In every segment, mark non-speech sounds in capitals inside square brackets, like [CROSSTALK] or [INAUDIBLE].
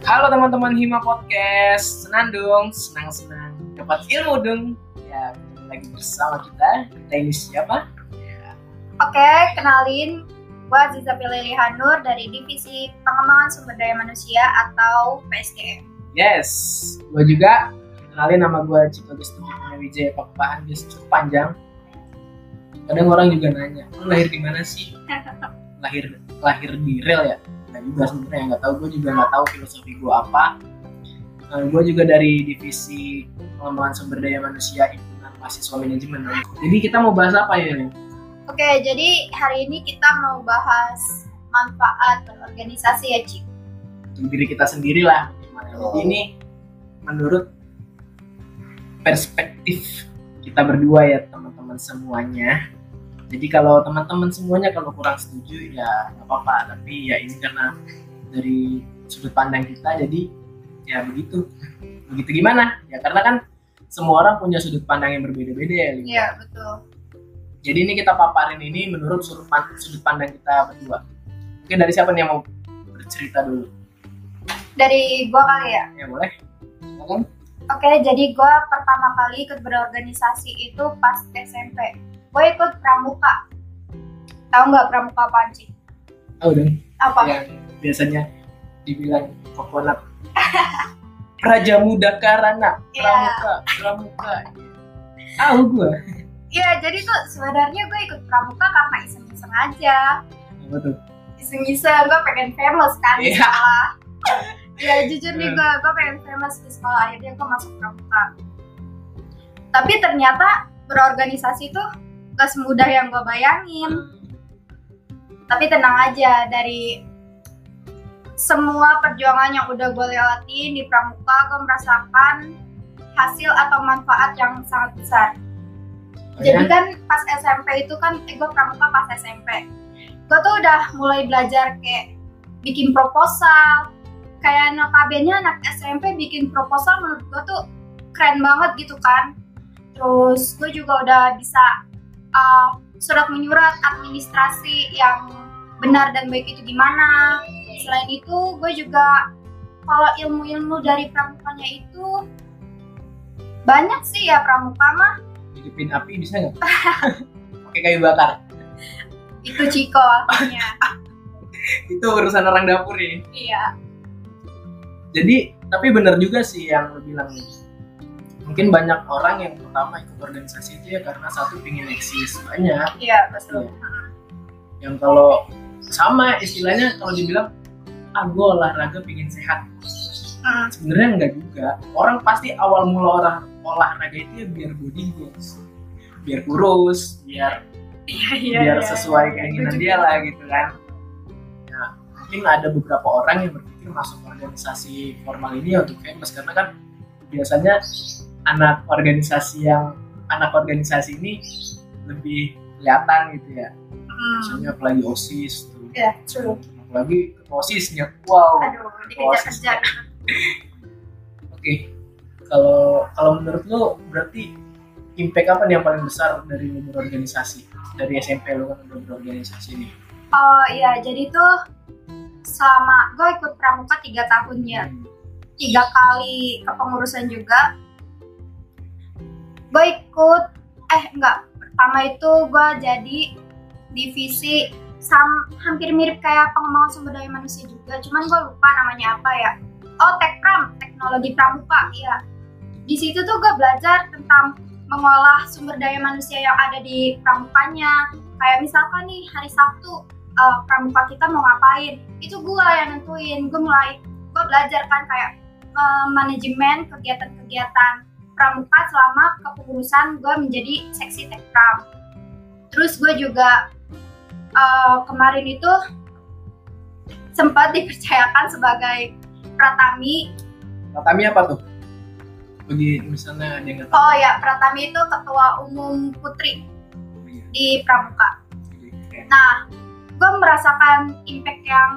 Halo teman-teman Hima Podcast, senang dong, senang-senang dapat ilmu dong. Ya, lagi bersama kita. Kita ini siapa? Oke, kenalin gue Ziza Pilili Hanur dari Divisi Pengembangan Sumber Daya Manusia atau PSDM. Yes, gue juga. Kenalin nama gue Ciko Gusti Wijaya Pakupahan, guys cukup panjang. Kadang orang juga nanya, lu lahir di mana sih? [LAUGHS] Lahir lahir di real ya? Nggak juga sebenarnya nggak tahu. Gue juga nggak tahu filosofi gue apa. Nah, gue juga dari divisi pengembangan sumber daya manusia himpunan mahasiswa manajemen. Jadi kita mau bahas apa ya? Rin? Oke, jadi hari ini kita mau bahas manfaat berorganisasi ya, Cik. Untuk diri kita sendiri lah. Jadi ini menurut perspektif kita berdua ya teman-teman semuanya. Jadi kalau teman-teman semuanya kalau kurang setuju ya nggak apa-apa. Tapi ya ini karena dari sudut pandang kita jadi ya begitu. Begitu gimana? Ya karena kan semua orang punya sudut pandang yang berbeda-beda ya. Iya, betul. Jadi ini kita paparin ini menurut sudut, pan- sudut pandang kita berdua. Oke dari siapa nih yang mau bercerita dulu? Dari gua kali ya. Ya boleh. Silakan. Oke, jadi gua pertama kali ikut berorganisasi itu pas SMP. Gue ikut pramuka. Tahu nggak pramuka apa, Cik? Oh dong. Apa? yang biasanya dibilang kokonat [LAUGHS] Raja Muda Karana Iya. Pramuka Pramuka tahu gue Iya, jadi tuh sebenarnya gue ikut pramuka karena iseng-iseng aja. apa tuh iseng-iseng gue pengen famous kan di Iya. sekolah [LAUGHS] ya jujur nih gue gue pengen famous di sekolah akhirnya gue masuk pramuka tapi ternyata berorganisasi tuh gak semudah yang gue bayangin. Tapi tenang aja dari semua perjuangan yang udah gue lewatin di pramuka gue merasakan hasil atau manfaat yang sangat besar. Jadi Makanya, kan pas SMP itu kan eh, gue pramuka pas SMP gue tuh udah mulai belajar kayak bikin proposal. Kayak notabene anak SMP bikin proposal menurut gue tuh keren banget gitu kan. Terus gue juga udah bisa uh, surat menyurat administrasi yang benar dan baik itu gimana selain itu gue juga kalau ilmu-ilmu dari pramukanya itu banyak sih ya pramuka mah. Hidupin api bisa nggak? [LAUGHS] Pakai kayu bakar. Itu Ciko akhirnya [LAUGHS] itu urusan orang dapur ini. Iya. Jadi tapi benar juga sih yang bilang. nih mungkin banyak orang yang pertama ikut organisasi itu ya karena satu pingin eksis. Banyak. Iya betul. Yang kalau sama istilahnya kalau dibilang ah gue olahraga pingin sehat. Hmm, sebenarnya enggak juga. Orang pasti awal mula orang olahraga itu ya biar body goals biar kurus biar iya iya biar iya. sesuai keinginan Setuju. dia lah gitu kan. Ya mungkin ada beberapa orang yang berpikir masuk organisasi formal ini ya untuk famous karena kan biasanya anak organisasi yang anak organisasi ini lebih kelihatan gitu ya. Hmm, misalnya apalagi osis tuh. Iya true. Apalagi osisnya. Wow aduh dikejar-kejar Oke, kalau kalau menurut lo berarti impact apa nih yang paling besar dari lo berorganisasi? Dari SMP lo kan udah berorganisasi nih? oh iya jadi tuh selama gue ikut pramuka tiga tahun ya Hmm. tiga kali kepengurusan juga gue ikut eh enggak pertama itu gue jadi divisi sam, hampir mirip kayak pengembangan sumber daya manusia juga. Cuman gue lupa namanya apa ya. Oh tekpram teknologi pramuka iya. Di situ tuh gue belajar tentang mengolah sumber daya manusia yang ada di pramukanya. Kayak misalkan nih hari Sabtu eh, pramuka kita mau ngapain? Itu gue yang nentuin. Gue mulai gue belajar kan kayak eh, manajemen kegiatan-kegiatan pramuka selama kepengurusan gue menjadi seksi tekpram terus gue juga eh, kemarin itu sempat dipercayakan sebagai pratami Pratami apa tuh? Bagi misalnya ada yang oh ya pratami itu ketua umum putri Oh, iya. di pramuka. Nah, gue merasakan impact yang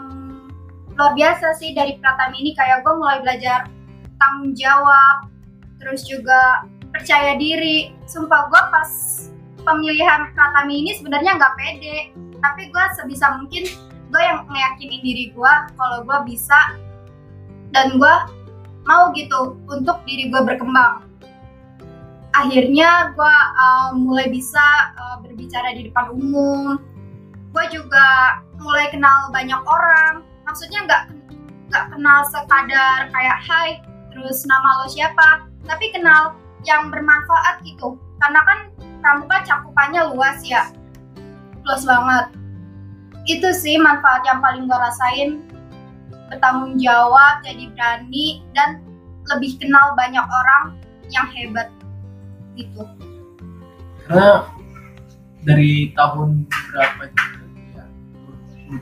luar biasa sih dari Pratami ini. Kayak gue mulai belajar tanggung jawab, terus juga percaya diri. Sumpah gue pas pemilihan Pratami ini sebenarnya nggak pede, tapi gue sebisa mungkin gue yang meyakini diri gue kalau gue bisa dan gue mau gitu untuk diri gue berkembang. Akhirnya gue uh, mulai bisa uh, berbicara di depan umum. Gue juga mulai kenal banyak orang. Maksudnya nggak nggak kenal sekadar kayak hai terus nama lo siapa tapi kenal yang bermanfaat gitu. Karena kan pramuka cakupannya luas ya. Luas banget. Itu sih manfaat yang paling gue rasain. Bertanggung jawab jadi berani dan lebih kenal banyak orang yang hebat. Gitu. Karena dari tahun berapa gitu ya?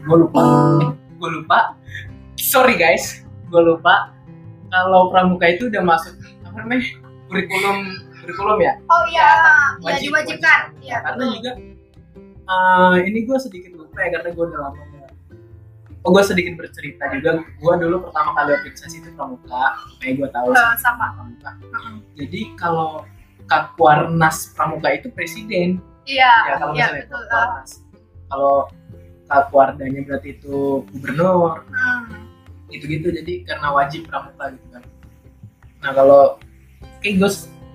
Gue lupa. Gue lupa. Sorry guys. Gue lupa. Kalau pramuka itu udah masuk apa namanya kurikulum kurikulum ya? Oh iya ya, wajib, diwajibkan wajib. ya karena juga uh, ini gue sedikit lupa ya karena gue udah lama Oh gue sedikit bercerita juga. Gue dulu pertama kali organisasi itu pramuka. Kayak gue tahu Eh, sama. pramuka. Jadi kalau Kakwarnas pramuka itu presiden. Iya ya kalau iya misalnya betul Kakwarnas. kalau Kakwardanya berarti itu gubernur. Hmm. gitu-gitu jadi karena wajib pramuka gitu kan nah kalau kayak gue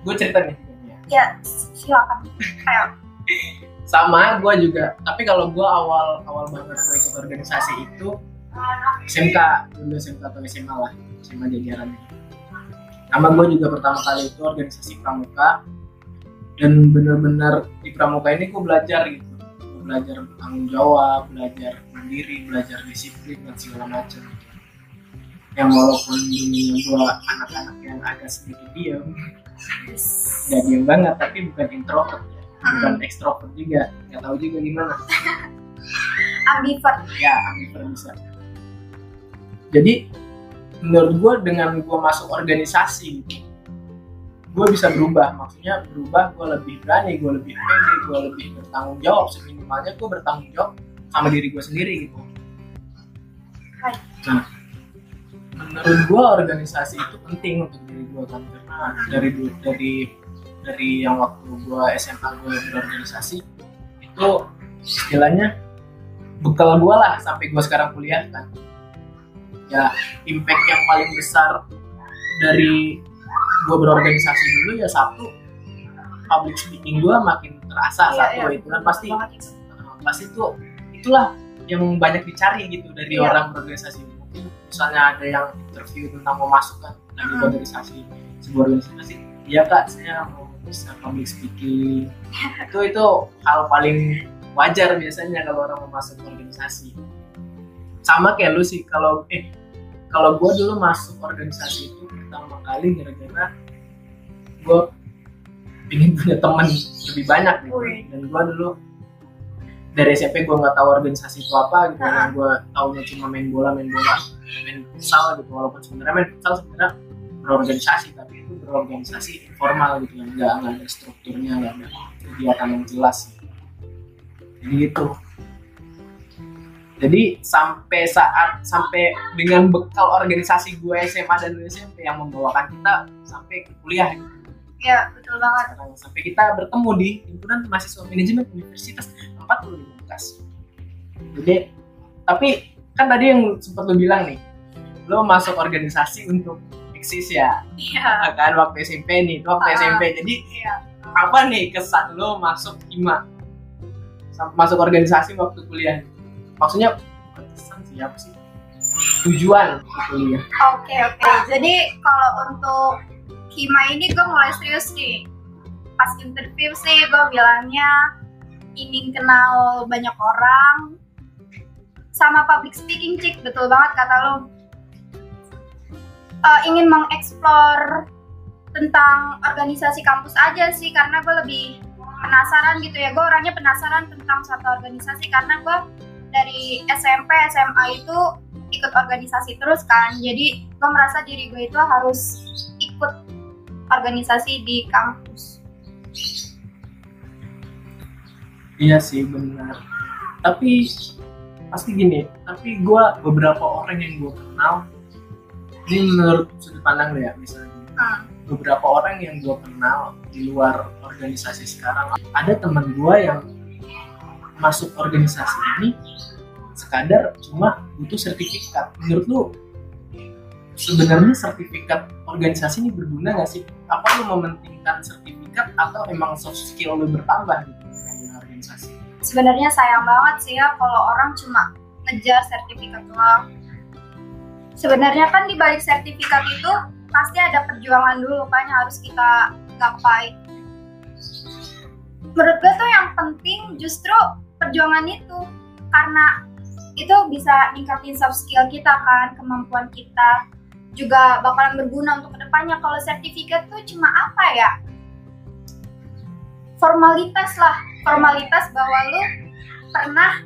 gue cerita nih. Ya silakan. Ayo. Sama gue juga tapi kalau gue awal awal banget gue ikut organisasi itu SMK dulu SMK atau SMA lah SMA jajarannya nama gue juga pertama kali itu organisasi pramuka dan bener-bener di pramuka ini gue belajar gitu. Gue belajar bertanggung jawab belajar mandiri belajar disiplin dan segala macam yang walaupun dulunya gue anak-anak yang agak sedikit diem. Nggak diem banget tapi bukan introvert. Ya bukan ekstrovert juga. Nggak tahu juga gimana [LAUGHS] ambivert. Ya ambivert bisa. Jadi menurut gue dengan gue masuk organisasi gitu gue bisa berubah. Maksudnya berubah gue lebih berani gue lebih pede gue lebih bertanggung jawab. Seminimalnya gue bertanggung jawab sama diri gue sendiri gitu. Hai. nah menurut gue organisasi itu penting untuk diri gue kan karena dari dari dari yang waktu gue SMA gue berorganisasi itu istilahnya bekal gue lah sampai gue sekarang kuliah kan ya impact yang paling besar dari gue berorganisasi dulu ya satu public speaking gue makin terasa Iya, satu iya. itu kan pasti Banget uh, pasti itu itulah yang banyak dicari gitu dari Iya. orang berorganisasi misalnya ada yang interview tentang mau masuk kan dari Hmm. organisasi sebuah organisasi iya kak saya mau bisa public speaking. [LAUGHS] Itu itu hal paling wajar biasanya kalau orang mau masuk organisasi. Sama kayak lu sih kalau eh kalau gue dulu masuk organisasi itu pertama kali gara-gara gue ingin punya teman lebih banyak gitu. Dan gue dulu dari SMP gue nggak tahu organisasi itu apa gitu. Yang gue tahunya cuma main bola main bola main futsal gitu. Walaupun sebenarnya main futsal sebenarnya berorganisasi tapi itu berorganisasi formal gitu. Kan nggak nggak ada strukturnya nggak ada kegiatan yang jelas. Jadi gitu. Jadi sampai saat sampai dengan bekal organisasi gue SMA dan SMP yang membawakan kita sampai ke kuliah gitu. Iya, betul banget. Sekarang sampai kita bertemu di himpunan mahasiswa manajemen Universitas 40 Universitas. Jadi tapi kan tadi yang sempat lo bilang nih, lo masuk organisasi untuk eksis ya, Iya. kan waktu SMP nih, itu waktu Ah. SMP. Jadi Iya. apa nih kesan lo masuk IMA, masuk organisasi waktu kuliah? Maksudnya bukan kesan sih apa sih? Tujuan kuliah. Oke, oke. Jadi kalau untuk Kima ini gue mulai serius nih. Pas interview sih gue bilangnya ingin kenal banyak orang sama public speaking cik. Betul banget kata lo Eh, ingin mengeksplor tentang organisasi kampus aja sih karena gue lebih penasaran gitu ya. Gue orangnya penasaran tentang satu organisasi karena gue dari SMP SMA itu ikut organisasi terus kan. Jadi gue merasa diri gue itu harus organisasi di kampus Iya sih benar. Tapi pasti gini. Tapi gue beberapa orang yang gue kenal ini menurut sudut pandang ya misalnya. Hmm. Beberapa orang yang gue kenal di luar organisasi sekarang ada teman gue yang masuk organisasi ini sekadar cuma butuh sertifikat. Menurut lu sebenarnya sertifikat organisasi ini berguna nggak sih? Apa lu mementingkan sertifikat atau emang soft skill lu bertambah gitu dengan organisasi? sebenarnya sayang banget sih ya kalau orang cuma ngejar sertifikat doang. Sebenarnya kan di balik sertifikat itu pasti ada perjuangan dulu kan yang harus kita gapai. Menurut gue tuh yang penting justru perjuangan itu karena itu bisa ningkatin soft skill kita kan, kemampuan kita juga bakalan berguna untuk ke depannya. Kalau sertifikat tuh cuma apa ya? Formalitas lah, formalitas bahwa lu pernah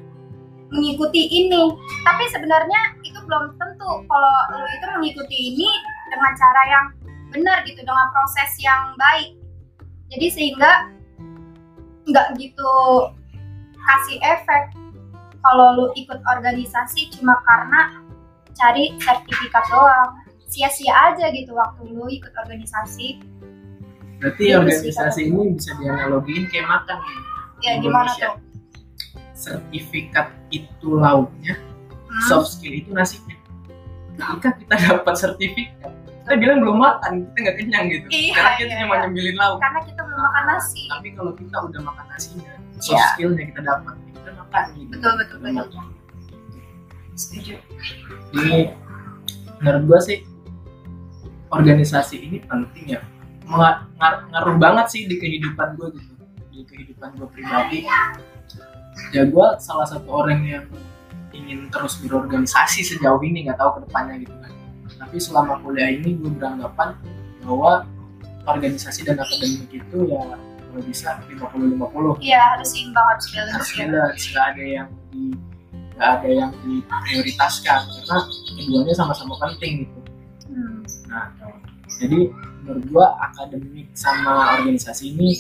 mengikuti ini. Tapi sebenarnya itu belum tentu kalau lu itu mengikuti ini dengan cara yang benar gitu, dengan proses yang baik. Jadi sehingga nggak gitu kasih efek kalau lu ikut organisasi cuma karena cari sertifikat doang. Sia-sia aja gitu waktu lu ikut organisasi. Berarti Iya, organisasi ini bisa dianalogiin kayak makan ya. Ya gimana tuh? Sertifikat itu lauknya, Hmm? soft skill itu nasinya. Ketika kita dapat sertifikat, kita bilang belum makan, kita nggak kenyang gitu. Iya, Karena kita iya, cuma iya. nyemilin lauk. Karena kita belum makan nasi. Tapi kalau kita udah makan nasinya, soft Iya. skillnya kita dapat, kita makan gitu. Betul betul betul. Setuju. Jadi menurut gua sih organisasi ini penting ya. Ngaruh banget sih di kehidupan gue gitu, di kehidupan gue pribadi. Ya gue salah satu orang yang ingin terus berorganisasi sejauh ini nggak tahu ke depannya gitu kan. Tapi selama kuliah ini gue beranggapan bahwa organisasi dan akademik itu ya kalau bisa 50-50 Iya harus seimbang harus balance harus ya. balance nggak ada yang di nggak ada yang diprioritaskan karena keduanya sama-sama penting gitu Hmm. nah jadi menurut gua akademik sama organisasi ini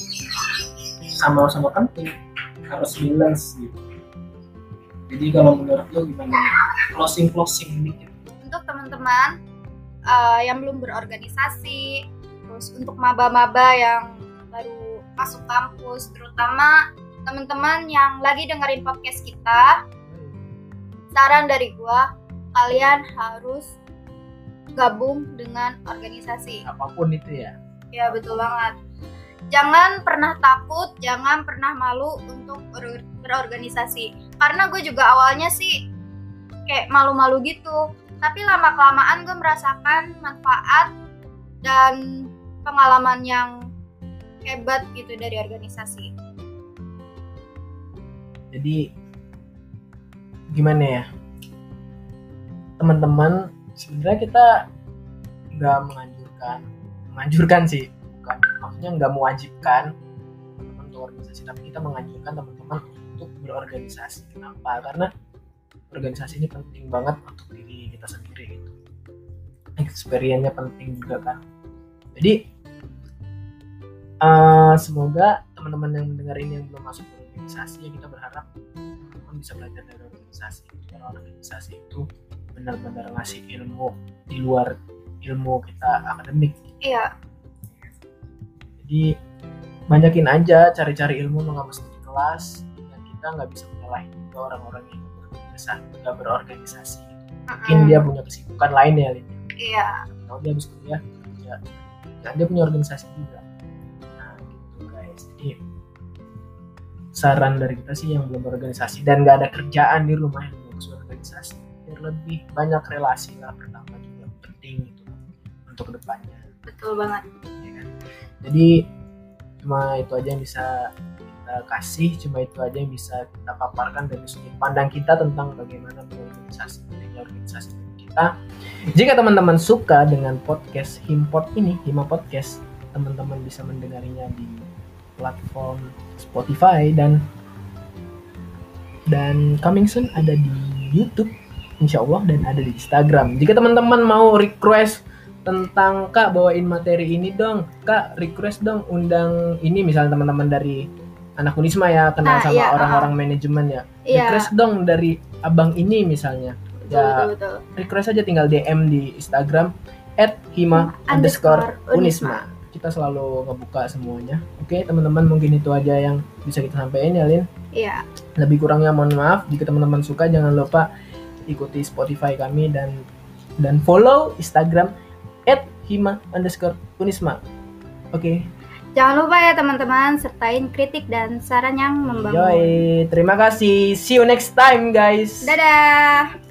sama-sama penting. Harus balance gitu. Jadi kalau menurut lo gimana closing closing dikit Untuk teman-teman uh, yang belum berorganisasi, terus untuk maba-maba yang baru masuk kampus, terutama teman-teman yang lagi dengerin podcast kita, saran dari gua, kalian harus gabung dengan organisasi. apa pun itu ya Ya betul banget. Jangan pernah takut, jangan pernah malu untuk ber- berorganisasi. Karena gue juga awalnya sih kayak malu-malu gitu. Tapi lama kelamaan gue merasakan manfaat dan pengalaman yang hebat gitu dari organisasi. jadi gimana ya teman-teman sebenarnya kita nggak menganjurkan menganjurkan sih bukan. Maksudnya nggak mewajibkan teman-teman untuk organisasi tapi kita menganjurkan teman-teman untuk berorganisasi. Kenapa? Karena organisasi ini penting banget untuk diri kita sendiri gitu. Experience-nya penting juga kan. Jadi eh, semoga teman-teman yang mendengar ini yang belum masuk organisasi ya kita berharap teman-teman bisa belajar dari organisasi karena organisasi itu benar-benar ngasih ilmu di luar ilmu kita akademik. Iya, jadi banyakin aja cari-cari ilmu nggak mesti di kelas dan kita nggak bisa menyalahin juga orang-orang yang berorganisasi nggak berorganisasi. Mungkin Mm-mm. dia punya kesibukan lain ya Lin. Iya, kalau dia habis kuliah kerja dan dia punya organisasi juga. Nah gitu guys. Jadi saran dari kita sih yang belum berorganisasi dan nggak ada kerjaan di rumah yang bagus berorganisasi biar lebih banyak relasi lah pertama juga penting itu untuk ke depannya betul banget. ya kan? jadi cuma itu aja yang bisa kita kasih cuma itu aja yang bisa kita paparkan dari sudut pandang kita tentang bagaimana berorganisasi pentingnya organisasi kita jika teman-teman suka dengan podcast Himpot ini Hima Podcast teman-teman bisa mendengarinya di platform Spotify dan dan coming soon ada di YouTube Insya Allah dan ada di Instagram. Jika teman-teman mau request tentang kak bawain materi ini dong. Kak request dong undang ini misalnya teman-teman dari anak Unisma ya kenal Ah, sama iya, orang-orang manajemen ya. Iya, request dong dari abang ini misalnya. Betul, ya. betul, betul. request aja tinggal DM di Instagram at hima underscore unisma. Kita selalu ngebuka semuanya. Oke teman-teman mungkin itu aja yang bisa kita sampaikan ya Lin. Iya, lebih kurangnya mohon maaf. Jika teman-teman suka jangan lupa ikuti Spotify kami dan dan follow Instagram @hima underscore unisma. Oke, Jangan lupa ya teman-teman sertain kritik dan saran yang membangun. yoi, terima kasih. See you next time guys. Dadah.